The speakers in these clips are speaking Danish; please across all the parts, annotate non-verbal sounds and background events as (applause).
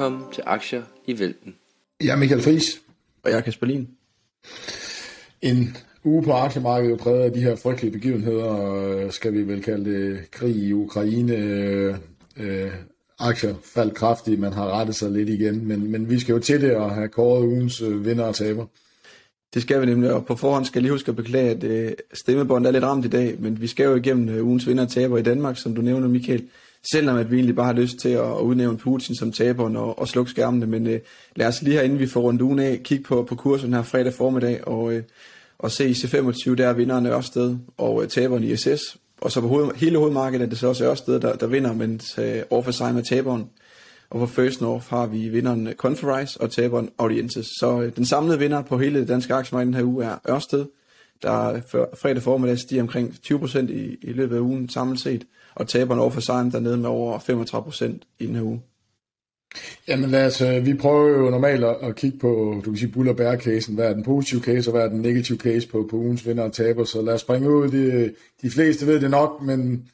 Velkommen til Aktier i Vælten. Jeg er Michael Friis. Og jeg er Kasper Lien. En uge på aktiemarkedet præget af de her frygtelige begivenheder, skal vi vel kalde det krig i Ukraine. Øh, aktier faldt kraftigt, man har rettet sig lidt igen, men, men vi skal jo til det og have kåret ugens øh, vinder og taber. Det skal vi nemlig, og på forhånd skal jeg lige huske at beklage, at øh, stemmebåndet er lidt ramt i dag, men vi skal jo igennem øh, ugens vinder og taber i Danmark, som du nævner, Michael. Selvom at vi egentlig bare har lyst til at udnævne Putin som taberen og, og slukke skærmene, men øh, lad os lige her, inden vi får rundt ugen af, kigge på, på kursen her fredag formiddag, og, øh, og se i C25, der er vinderen Ørsted og øh, taberen i SS. Og så på hoved, hele hovedmarkedet er det så også Ørsted, der, der vinder, mens øh, Orfa sig med taberen. Og på First North har vi vinderen øh, Conferrise og taberen Audiences. Så øh, den samlede vinder på hele det danske aktiemarked den her uge er Ørsted, der fredag formiddag stiger omkring 20% i, i løbet af ugen samlet set, og taberne over for sejren dernede med over 35% i den her uge. Jamen lad os, øh, vi prøver jo normalt at, at kigge på, du kan sige, bull og bear casen, hvad er den positive case, og hvad er den negative case på, på ugens vinder og taber, så lad os springe ud, de, de fleste ved det nok, men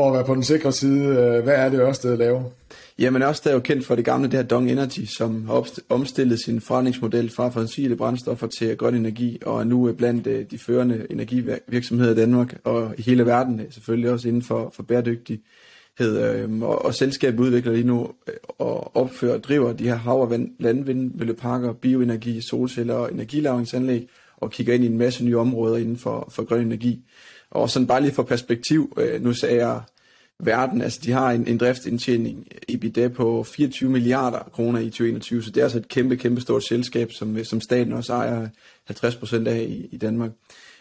for at være på den sikre side, øh, hvad er det Ørsted laver? Jamen Ørsted er jo kendt for det gamle, det her Dong Energy, som har omstillet sin forretningsmodel fra fossile brændstoffer til grøn energi, og er nu øh, blandt øh, de førende energivirksomheder i Danmark og i hele verden, selvfølgelig også inden for, for bæredygtighed. Øhm, og, og selskabet udvikler lige nu og opfører og driver de her hav- og landvindmølleparker, bioenergi, solceller og energilavningsanlæg, og kigger ind i en masse nye områder inden for, for grøn energi. Og sådan bare lige for perspektiv, øh, nu sagde jeg verden, altså de har en, en driftsindtjening EBITDA på 24 milliarder kroner i 2021, så det er altså et kæmpe, kæmpe stort selskab, som, øh, som staten også ejer 50 procent af i, i Danmark.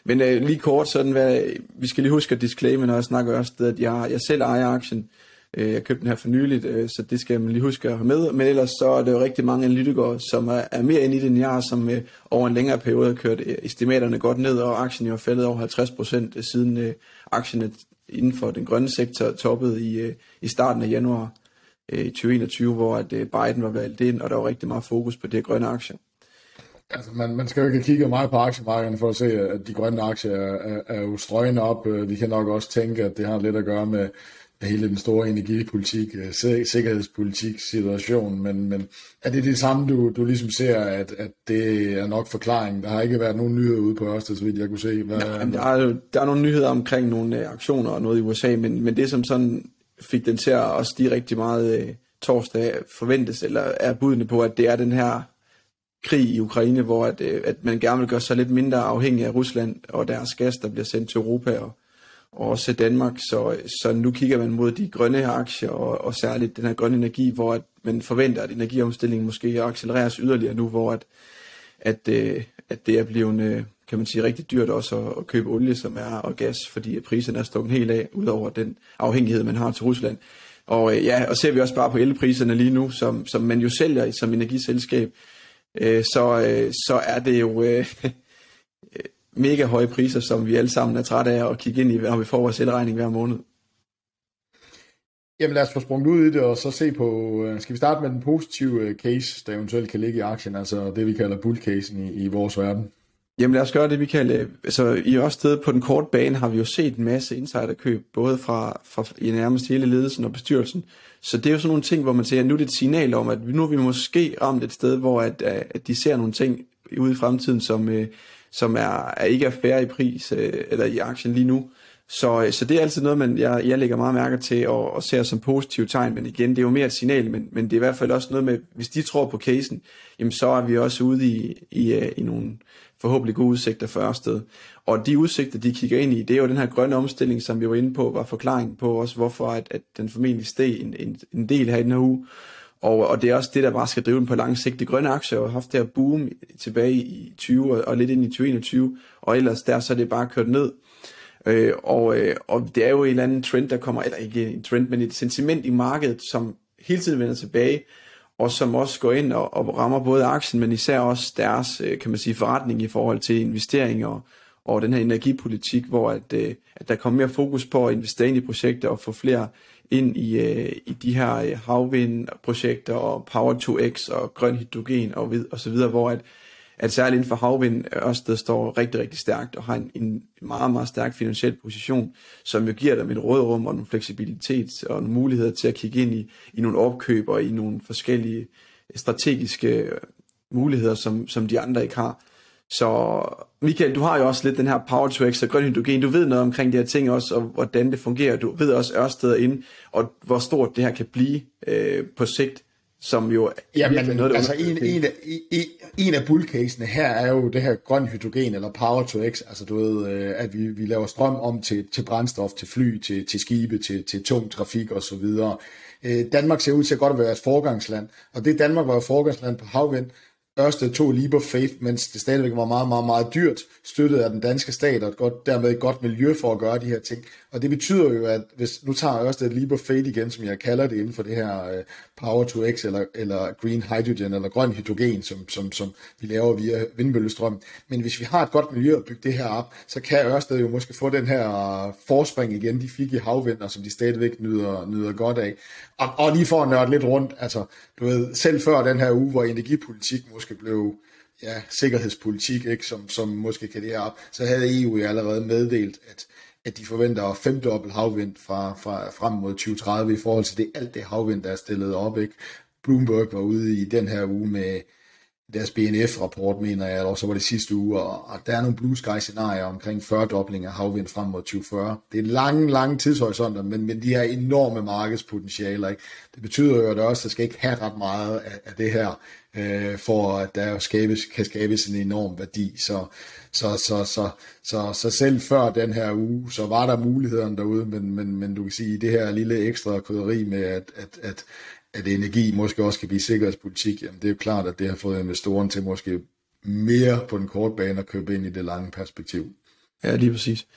Men øh, lige kort sådan, hvad, vi skal lige huske at disclaimer, når jeg snakker også, at jeg, jeg selv ejer aktien. Øh, Øh, jeg købte den her for nyligt, øh, så det skal man lige huske at have med. Men ellers så er der jo rigtig mange analytikere, som er, er mere inde i det end jeg, som øh, over en længere periode har kørt øh, estimaterne godt ned, og aktien jo er faldet over 50 procent øh, siden øh, aktien inden for den grønne sektor toppede i, øh, i starten af januar øh, 2021, hvor at øh, Biden var valgt ind, og der var rigtig meget fokus på det grønne aktier. Altså, man, man skal jo ikke kigge meget på aktiemarkederne for at se, at de grønne aktier er, er, er jo strøgende op. Øh, vi kan nok også tænke, at det har lidt at gøre med hele den store energipolitik, øh, sikkerhedspolitik situation, men, men er det det samme, du, du ligesom ser, at, at det er nok forklaringen? Der har ikke været nogen nyheder ude på Ørsted, så vidt jeg kunne se. Hvad, ja, der, er, der er nogle nyheder omkring nogle øh, aktioner og noget i USA, men, men det som sådan fik den til at stige rigtig meget øh, torsdag forventes, eller er budene på, at det er den her krig i Ukraine, hvor at, øh, at man gerne vil gøre sig lidt mindre afhængig af Rusland og deres gas, der bliver sendt til Europa og også Danmark. Så, så nu kigger man mod de grønne aktier, og, og særligt den her grønne energi, hvor at man forventer, at energiomstillingen måske accelereres yderligere nu, hvor at, at, øh, at det er blevet, øh, kan man sige, rigtig dyrt også at, at købe olie, som er, og gas, fordi priserne er stukket helt af, udover den afhængighed, man har til Rusland. Og øh, ja, og ser vi også bare på elpriserne lige nu, som, som man jo sælger som energiselskab, øh, så, øh, så er det jo øh, (laughs) mega høje priser, som vi alle sammen er trætte af at kigge ind i, når vi får vores elregning hver måned. Jamen lad os få sprunget ud i det, og så se på, øh, skal vi starte med den positive øh, case, der eventuelt kan ligge i aktien, altså det vi kalder bull-casen i, i vores verden? Jamen lad os gøre det, vi kalder, altså i også sted på den korte bane har vi jo set en masse insiderkøb, både fra, fra i nærmest hele ledelsen og bestyrelsen. Så det er jo sådan nogle ting, hvor man siger, at nu er det et signal om, at nu er vi måske ramt et sted, hvor at, at de ser nogle ting ude i fremtiden, som, øh, som er, er ikke er færre i pris øh, eller i aktien lige nu. Så, øh, så det er altid noget, man, jeg, jeg lægger meget mærke til og, og ser som positivt tegn, men igen, det er jo mere et signal, men, men det er i hvert fald også noget med, hvis de tror på casen, jamen så er vi også ude i, i, øh, i nogle forhåbentlig gode udsigter for Ørsted. Og de udsigter, de kigger ind i, det er jo den her grønne omstilling, som vi var inde på, var forklaringen på også, hvorfor at, at den formentlig steg en, en, en del her i den her uge. Og, og det er også det, der bare skal drive den på lang sigt. De grønne aktier har haft det her boom tilbage i 20 og, og lidt ind i 2021, og ellers der så er det bare kørt ned. Øh, og, øh, og det er jo en eller anden trend, der kommer, eller ikke en trend, men et sentiment i markedet, som hele tiden vender tilbage, og som også går ind og, og rammer både aktien, men især også deres, øh, kan man sige, forretning i forhold til investeringer og den her energipolitik, hvor at, øh, at der kommer mere fokus på at investere ind i projekter og få flere ind i, øh, i de her øh, havvindprojekter og Power to X og grøn hydrogen og, vid, og så videre, hvor at, at særligt inden for havvind, øh, Ørsted står rigtig, rigtig stærkt og har en, en meget, meget stærk finansiel position, som jo giver dem et rådrum og en fleksibilitet og en mulighed til at kigge ind i, i nogle opkøb og i nogle forskellige strategiske øh, muligheder, som, som de andre ikke har. Så Michael, du har jo også lidt den her power to X og grøn hydrogen. Du ved noget omkring de her ting også, og hvordan det fungerer. Du ved også Ørsted ind, og hvor stort det her kan blive øh, på sigt som jo ja, men, noget, altså en, en, af, en, en af bullcasene her er jo det her grøn hydrogen, eller power to x, altså du ved, øh, at vi, vi laver strøm om til, til brændstof, til fly, til, til skibe, til, til tung trafik osv. Øh, Danmark ser ud til at godt være et forgangsland, og det Danmark var jo forgangsland på havvind, første to Leap of Faith, mens det stadigvæk var meget, meget, meget dyrt, støttet af den danske stat, og et godt, dermed et godt miljø for at gøre de her ting. Og det betyder jo, at hvis nu tager Ørsted Leap of Faith igen, som jeg kalder det inden for det her øh, Power to X, eller, eller Green Hydrogen, eller grøn hydrogen, som, som, som vi laver via vindmøllestrøm. Men hvis vi har et godt miljø at bygge det her op, så kan Ørsted jo måske få den her øh, forspring igen, de fik i havvind, og som de stadigvæk nyder, nyder godt af. Og, og lige for at nørde lidt rundt, altså, du ved, selv før den her uge, hvor energipolitik måske blev ja, sikkerhedspolitik, ikke, som, som måske kan det her op, så havde EU jo allerede meddelt, at, at de forventer femdobbelt havvind fra, fra, frem mod 2030 i forhold til det, alt det havvind, der er stillet op. Ikke? Bloomberg var ude i den her uge med deres BNF-rapport, mener jeg, eller så var det sidste uge, og, og der er nogle blue sky scenarier omkring 40 dobling af havvind frem mod 2040. Det er lange, lange tidshorisonter, men, men de har enorme markedspotentialer. Ikke? Det betyder jo, at der også skal ikke have ret meget af, af det her, øh, for at der skabes, kan skabes en enorm værdi. Så, så, så, så, så, så selv før den her uge, så var der mulighederne derude, men, men, men du kan sige, det her lille ekstra krydderi med, at, at, at, at energi måske også kan blive sikkerhedspolitik, jamen det er jo klart, at det har fået investoren til måske mere på den korte bane at købe ind i det lange perspektiv. Ja, lige præcis.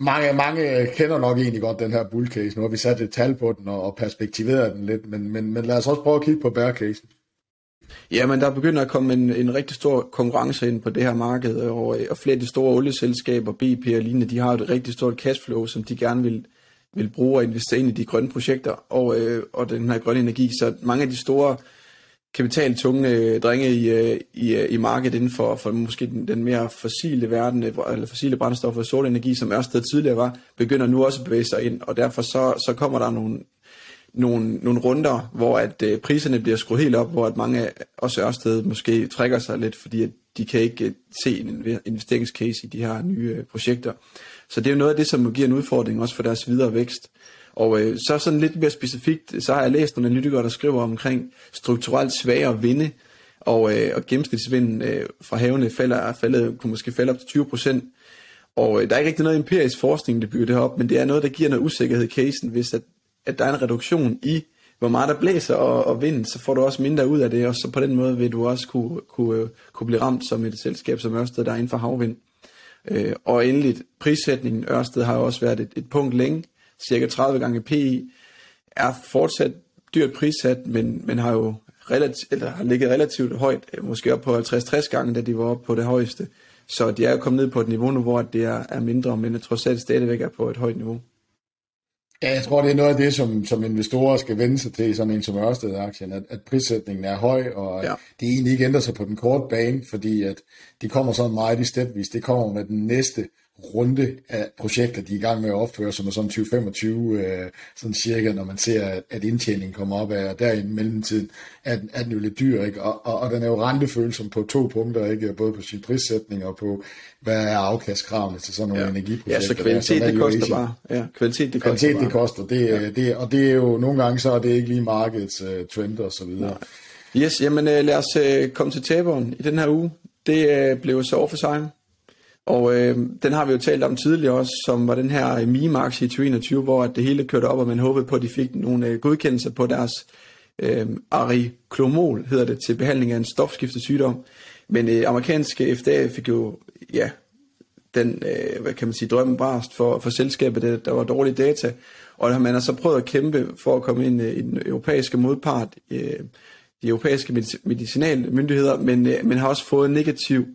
Mange, mange kender nok egentlig godt den her bull case. Nu har vi sat et tal på den og, perspektiveret den lidt, men, men, men lad os også prøve at kigge på bear case. Ja, men der begynder at komme en, en rigtig stor konkurrence ind på det her marked, og, øh, og flere af de store olieselskaber, BP og lignende, de har et rigtig stort cashflow, som de gerne vil, vil bruge og investere ind i de grønne projekter og, øh, og den her grønne energi. Så mange af de store kapitaltunge øh, drenge i, øh, i, øh, i markedet inden for, for måske den, den mere fossile verden, eller fossile brændstoffer og solenergi, som Ørsted tidligere var, begynder nu også at bevæge sig ind, og derfor så, så kommer der nogle, nogle, nogle runder, hvor at øh, priserne bliver skruet helt op, hvor at mange også Ørsted måske trækker sig lidt, fordi at de kan ikke øh, se en investeringscase i de her nye øh, projekter. Så det er jo noget af det, som giver en udfordring også for deres videre vækst. Og øh, så sådan lidt mere specifikt, så har jeg læst nogle analytikere, der skriver omkring strukturelt svagere vinde, og, øh, og gennemsnitsvinden øh, fra havene falder, faldet, kunne måske falde op til 20 procent. Og øh, der er ikke rigtig noget empirisk forskning, der bygger det her op, men det er noget, der giver noget usikkerhed i casen, hvis at, at der er en reduktion i, hvor meget der blæser og, og vind, så får du også mindre ud af det, og så på den måde vil du også kunne, kunne, øh, kunne blive ramt som et selskab som Ørsted, der er inden for havvind. Øh, og endelig prissætningen, Ørsted har jo også været et, et punkt længe, cirka 30 gange PI, er fortsat dyrt prissat, men, men har jo relativt, eller har ligget relativt højt, øh, måske op på 50-60 gange, da de var oppe på det højeste. Så de er jo kommet ned på et niveau nu, hvor det er, er mindre, men jeg tror selv stadigvæk er på et højt niveau. Ja, jeg tror, det er noget af det, som, som investorer skal vende sig til, sådan en som Ørsted-aktien, at, at prissætningen er høj, og ja. det egentlig ikke ændrer sig på den korte bane, fordi at det kommer sådan meget i stepvis. Det kommer med den næste runde af projekter, de er i gang med at opføre, som er sådan 2025, øh, sådan cirka, når man ser, at, at indtjeningen kommer op af, og der i mellemtiden er, den, er den jo lidt dyr, ikke? Og, og, og den er jo rentefølsom på to punkter, ikke? både på sin prissætning og på, hvad er afkastkravene til sådan nogle ja. energiprojekter. Ja, så kvalitet, der, det koster bare. Ja, kvalitet, det kvalitet, koster det koster. Det, ja. det, og det er jo nogle gange, så er det ikke lige markedets uh, trend og så videre. Ja. Yes, jamen uh, lad os uh, komme til taberen i den her uge. Det uh, blev så Officeheim, og øh, den har vi jo talt om tidligere også, som var den her øh, meme-aktie i 2021, hvor at det hele kørte op, og man håbede på, at de fik nogle øh, godkendelser på deres øh, ariklomol, hedder det, til behandling af en stofskiftesygdom. Men øh, amerikanske FDA fik jo, ja, den, øh, hvad kan man sige, drømmen brast for, for selskabet, der, der var dårlige data, og man har så prøvet at kæmpe for at komme ind øh, i den europæiske modpart, øh, de europæiske medicinalmyndigheder, men, øh, men har også fået negativ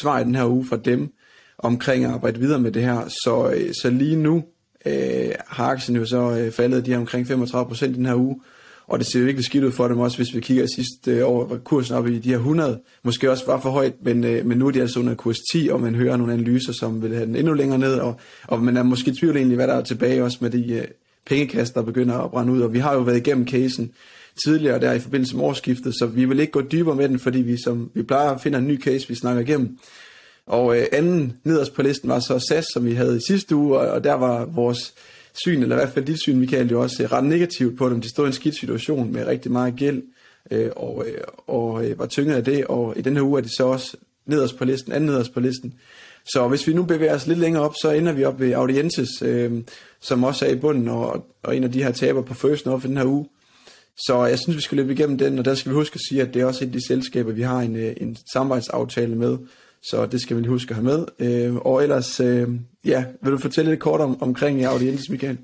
svar i den her uge fra dem, omkring at arbejde videre med det her. Så, øh, så lige nu øh, har aktien jo så øh, faldet de her omkring 35% den her uge, og det ser virkelig skidt ud for dem også, hvis vi kigger sidste øh, år, var kursen op i de her 100, måske også var for højt, men, øh, men nu er de altså under kurs 10, og man hører nogle analyser, som vil have den endnu længere ned, og, og man er måske i tvivl egentlig, hvad der er tilbage også med de øh, pengekast, der begynder at brænde ud, og vi har jo været igennem casen tidligere der i forbindelse med årsskiftet, så vi vil ikke gå dybere med den, fordi vi, som, vi plejer at finde en ny case, vi snakker igennem. Og øh, anden nederst på listen var så SAS, som vi havde i sidste uge, og, og der var vores syn, eller i hvert fald dit syn, Michael, jo også øh, ret negativt på dem. De stod i en skidt situation med rigtig meget gæld, øh, og, øh, og øh, var tynget af det, og i den her uge er de så også nederst på listen, anden nederst på listen. Så hvis vi nu bevæger os lidt længere op, så ender vi op ved Audientes, øh, som også er i bunden, og, og en af de her taber på First North i den her uge. Så jeg synes, vi skal løbe igennem den, og der skal vi huske at sige, at det er også et af de selskaber, vi har en, øh, en samarbejdsaftale med, så det skal man lige huske at have med. Øh, og ellers, øh, ja, vil du fortælle lidt kort om, omkring Audientes, Michael?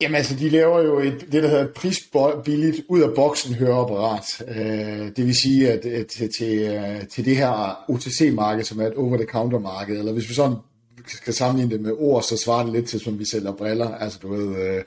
Jamen altså, de laver jo et, det, der hedder et prisbilligt ud af boksen høreapparat. Øh, det vil sige, at, at til, til, øh, til det her OTC-marked, som er et over-the-counter-marked, eller hvis vi sådan skal sammenligne det med ord, så svarer det lidt til, som vi sælger briller. Altså, du ved, øh,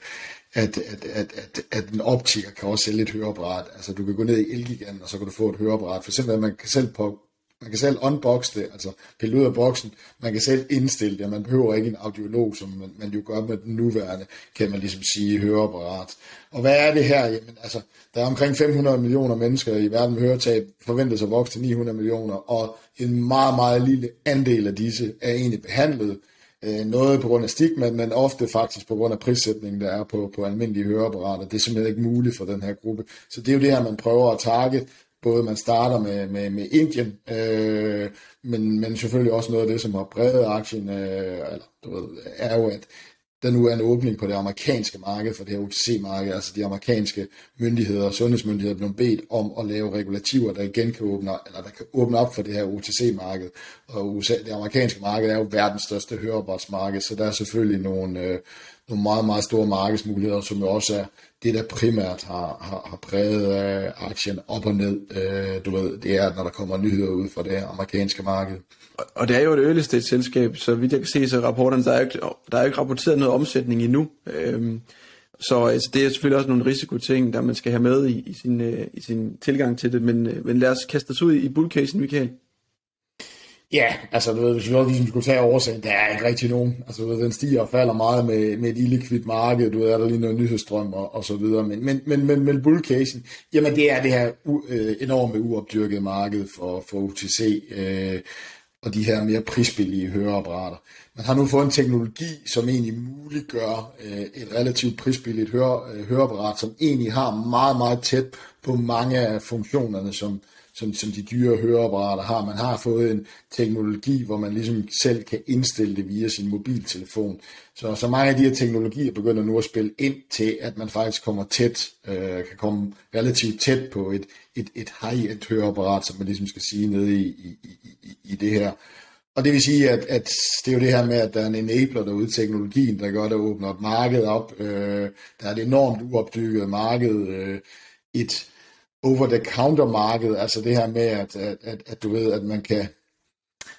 at, at, at, at, at en optiker kan også sælge et høreapparat. Altså, du kan gå ned i Elgiganten, og så kan du få et høreapparat. For eksempel, at man kan selv på man kan selv unboxe det, altså pille ud af boksen. Man kan selv indstille det, man behøver ikke en audiolog, som man, man jo gør med den nuværende, kan man ligesom sige, høreapparat. Og hvad er det her? Jamen, altså, der er omkring 500 millioner mennesker i verden med høretab, forventes at vokse til 900 millioner, og en meget, meget lille andel af disse er egentlig behandlet. Øh, noget på grund af stigma, men ofte faktisk på grund af prissætningen, der er på, på almindelige høreapparater. Det er simpelthen ikke muligt for den her gruppe. Så det er jo det her, man prøver at target både man starter med, med, med Indien, øh, men, men selvfølgelig også noget af det, som har brevet aktien, øh, eller, du ved, er jo, at der nu er en åbning på det amerikanske marked, for det her OTC-marked, altså de amerikanske myndigheder og sundhedsmyndigheder er blevet bedt om at lave regulativer, der igen kan åbne, eller der kan åbne op for det her OTC-marked. Og USA, det amerikanske marked er jo verdens største høreapparatsmarked, så der er selvfølgelig nogle, øh, nogle meget, meget store markedsmuligheder, som jo også er det, der primært har, har, har præget øh, aktien op og ned, øh, du ved, det er, når der kommer nyheder ud fra det amerikanske marked. Og og det er jo et early stage selskab, så vidt jeg kan se, så rapporterne, der er jo ikke, der er jo ikke rapporteret noget omsætning endnu. Øhm, så altså, det er selvfølgelig også nogle risikoting, der man skal have med i, i, sin, øh, i sin tilgang til det. Men, øh, men lad os kaste os ud i bullcasen, Michael. Ja, altså du ved, hvis vi også ligesom skulle tage oversagen, der er ikke rigtig nogen. Altså du ved, den stiger og falder meget med, med et illikvidt marked, du ved, er der lige noget nyhedsstrøm og, og så videre. Men, men, men, men, men bullcasen, jamen det er det her u, øh, enorme uopdyrkede marked for, for UTC øh, og de her mere prisbillige høreapparater. Man har nu fået en teknologi, som egentlig muliggør øh, et relativt prisbilligt høre, øh, høreapparat, som egentlig har meget, meget tæt på mange af funktionerne, som, som, som de dyre høreapparater har. Man har fået en teknologi, hvor man ligesom selv kan indstille det via sin mobiltelefon. Så, så mange af de her teknologier begynder nu at spille ind til, at man faktisk kommer tæt, øh, kan komme relativt tæt på et, et, et high-end høreapparat, som man ligesom skal sige nede i, i, i, i det her. Og det vil sige, at, at det er jo det her med, at der er en enabler derude, teknologien, der gør, at der åbner et marked op. Øh, der er et enormt uopdykket marked. Øh, et, over-the-counter marked, altså det her med, at, at, at, at du ved, at man kan,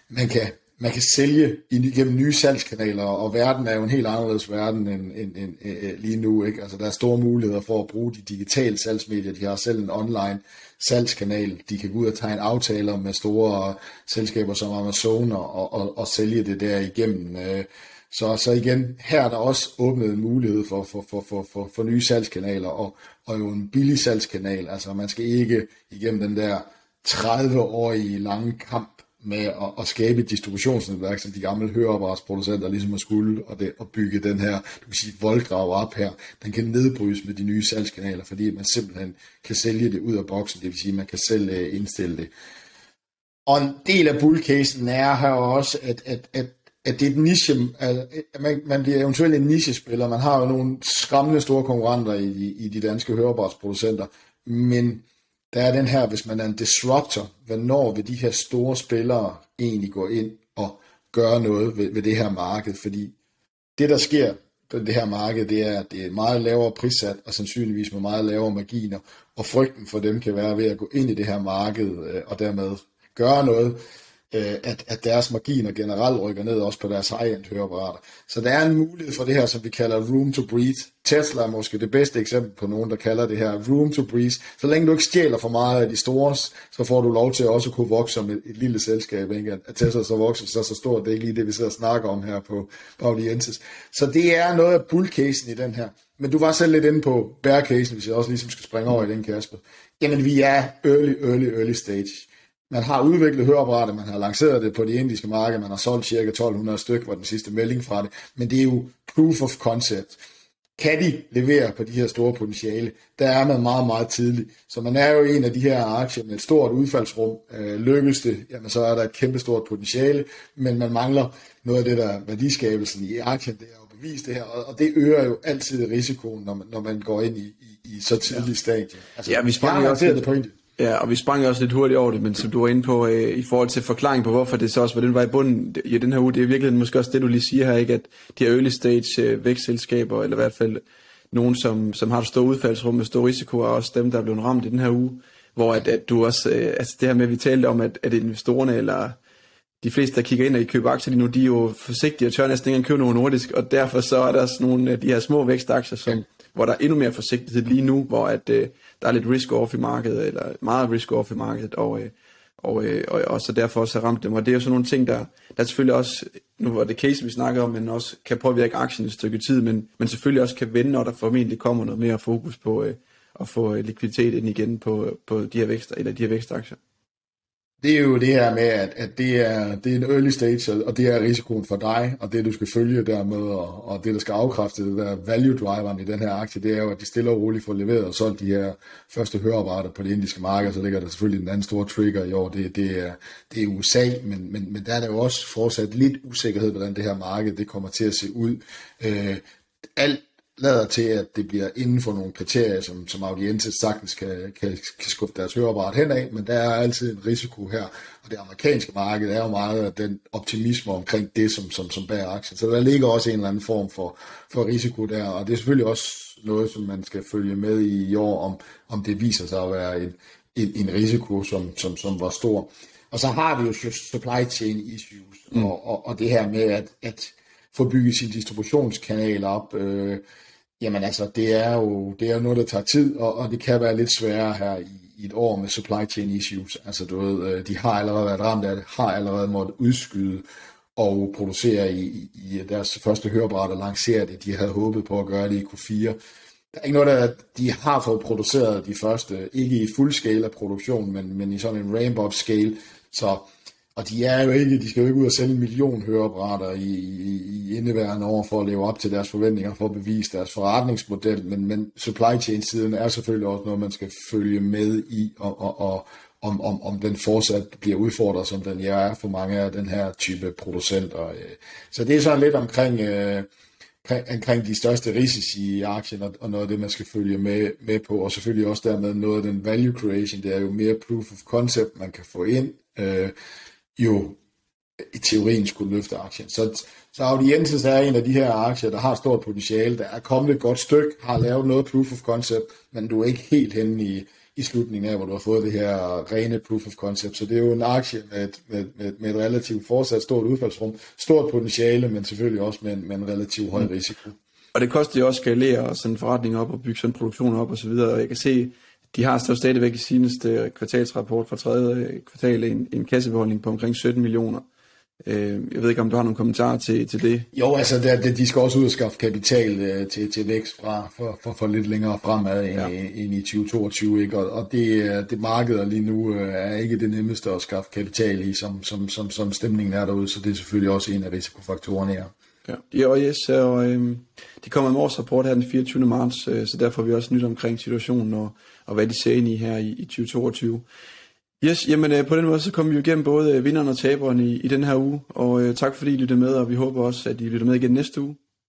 man kan, man kan sælge igennem nye salgskanaler, og verden er jo en helt anderledes verden end, end, end, end lige nu. Ikke? Altså, der er store muligheder for at bruge de digitale salgsmedier. De har selv en online salgskanal. De kan gå ud og tegne aftaler med store selskaber som Amazon og, og, og sælge det der igennem. Øh, så, så igen, her er der også åbnet en mulighed for, for, for, for, for, for nye salgskanaler, og, og jo en billig salgskanal. Altså man skal ikke igennem den der 30-årige lange kamp med at, at skabe et distributionsnetværk, som de gamle høreapparatsproducenter ligesom har skulle, og, det, og bygge den her, du kan sige, voldgrav op her, den kan nedbrydes med de nye salgskanaler, fordi man simpelthen kan sælge det ud af boksen, det vil sige, man kan selv øh, indstille det. Og en del af bullcasen er her også, at, at, at at det er et niche, at man, man bliver eventuelt en nichespiller. Man har jo nogle skræmmende store konkurrenter i, i, de danske hørebaratsproducenter, men der er den her, hvis man er en disruptor, hvornår vil de her store spillere egentlig gå ind og gøre noget ved, ved det her marked, fordi det, der sker på det her marked, det er, at det er meget lavere prissat, og sandsynligvis med meget lavere marginer, og frygten for dem kan være ved at gå ind i det her marked, øh, og dermed gøre noget, øh, at, at deres marginer generelt rykker ned også på deres high-end høreapparater. Så der er en mulighed for det her, som vi kalder room to breathe. Tesla er måske det bedste eksempel på nogen, der kalder det her room to breathe. Så længe du ikke stjæler for meget af de store, så får du lov til at også kunne vokse som et, et lille selskab. Ikke? At Tesla så vokser så så stort, det er ikke lige det, vi sidder og snakker om her på, Pauli Audiences. Så det er noget af bullcasen i den her. Men du var selv lidt inde på bearcasen, hvis jeg også ligesom skal springe over i den, Kasper. Jamen, vi er early, early, early stage. Man har udviklet høreapparater, man har lanceret det på de indiske marked, man har solgt cirka 1200 stykker, var den sidste melding fra det, men det er jo proof of concept. Kan de levere på de her store potentiale? Der er man meget, meget tidlig. Så man er jo en af de her aktier med et stort udfaldsrum. Øh, lykkes det, jamen så er der et kæmpe stort potentiale, men man mangler noget af det der værdiskabelsen i aktien, det er jo bevist det her, og det øger jo altid risikoen, når man, når man går ind i, i, i så tidlig ja. stadie. Altså, ja, vi sprang jo også det på Ja, og vi sprang også lidt hurtigt over det, men som du var inde på, øh, i forhold til forklaring på, hvorfor det så også var den vej i bunden i den her uge, det er virkelig måske også det, du lige siger her, ikke? at de her early stage øh, vækstselskaber, eller i hvert fald nogen, som, som har et stort udfaldsrum med stor risiko, er også dem, der er blevet ramt i den her uge, hvor at, at du også, øh, altså det her med, at vi talte om, at, at investorerne, eller de fleste, der kigger ind og I køber aktier lige nu, de er jo forsigtige og tør næsten ikke engang købe noget nordisk, og derfor så er der også nogle af de her små vækstaktier, som, hvor der er endnu mere forsigtighed lige nu, hvor at, øh, der er lidt risk-off i markedet, eller meget risk-off i markedet, og, øh, og, øh, og, og så derfor også har ramt dem. Og det er jo sådan nogle ting, der, der selvfølgelig også, nu var det case, vi snakkede om, men også kan påvirke aktien et stykke tid, men, men selvfølgelig også kan vende, når der formentlig kommer noget mere fokus på øh, at få øh, likviditet ind igen på, øh, på de her vækster, eller de her vækstaktier det er jo det her med, at, at det, er, det er en early stage, og det er risikoen for dig, og det du skal følge dermed, og, og det der skal afkræfte det der value driveren i den her aktie, det er jo, at de stille og roligt får leveret og solgt de her første høreapparater på det indiske marked, så ligger der selvfølgelig den anden store trigger i år, det, det, er, det er USA, men, men, men der er der jo også fortsat lidt usikkerhed, hvordan det her marked det kommer til at se ud. Øh, alt lader til, at det bliver inden for nogle kriterier, som, som audienset sagtens kan, kan, kan skubbe deres høreapparat henad, men der er altid en risiko her, og det amerikanske marked er jo meget af den optimisme omkring det, som, som, som bærer aktien. Så der ligger også en eller anden form for, for risiko der, og det er selvfølgelig også noget, som man skal følge med i i år, om, om det viser sig at være en, en, en risiko, som, som, som var stor. Og så har vi jo supply chain issues, mm. og, og, og det her med at, at få bygget sin distributionskanal op, øh, Jamen altså, det er jo det er jo noget, der tager tid, og, og det kan være lidt sværere her i, i et år med supply chain issues. Altså, du ved, øh, de har allerede været ramt af det, har allerede måttet udskyde og producere i, i deres første hørebræt og lancere det. De havde håbet på at gøre det i Q4. Der er ikke noget, der de har fået produceret de første, ikke i fuld scale af produktion, men, men i sådan en ramp-up scale. Så og de er jo ikke, de skal jo ikke ud og sælge en million høreapparater i, i, i indeværende år for at leve op til deres forventninger, for at bevise deres forretningsmodel, men, men supply chain siden er selvfølgelig også noget, man skal følge med i, og, og, og om, om, om den fortsat bliver udfordret, som den er for mange af den her type producenter. Så det er sådan lidt omkring, øh, omkring de største risici i aktien, og noget af det, man skal følge med, med på, og selvfølgelig også dermed noget af den value creation, det er jo mere proof of concept, man kan få ind, øh, jo i teorien skulle løfte aktien. Så, så Audiences er en af de her aktier, der har stort potentiale, der er kommet et godt stykke, har lavet noget proof of concept, men du er ikke helt henne i, i slutningen af, hvor du har fået det her rene proof of concept. Så det er jo en aktie med et, med, med, med et relativt fortsat stort udfaldsrum, stort potentiale, men selvfølgelig også med en, med en relativt høj risiko. Og det koster jo også at skalere sådan en forretning op og bygge sådan en produktion op og så videre. Og jeg kan se, de har så stadigvæk i seneste kvartalsrapport fra tredje kvartal en, en kassebeholdning på omkring 17 millioner. Øh, jeg ved ikke, om du har nogle kommentarer til, til det? Jo, altså det, de skal også ud og skaffe kapital øh, til, til vækst fra, for, for, for lidt længere fremad ja. end, end i 2022. Ikke? Og, og det, det markeder lige nu øh, er ikke det nemmeste at skaffe kapital i, som, som, som, som stemningen er derude, så det er selvfølgelig også en af risikofaktorerne her. Ja, ja og yes, og øh, de kommer med årsrapport her den 24. marts, øh, så derfor har vi også nyt omkring situationen og, og hvad de ser ind i her i, i 2022. Yes, jamen øh, på den måde så kommer vi jo igennem både øh, vinderen og taberen i, i den her uge, og øh, tak fordi I lyttede med, og vi håber også, at I lytter med igen næste uge.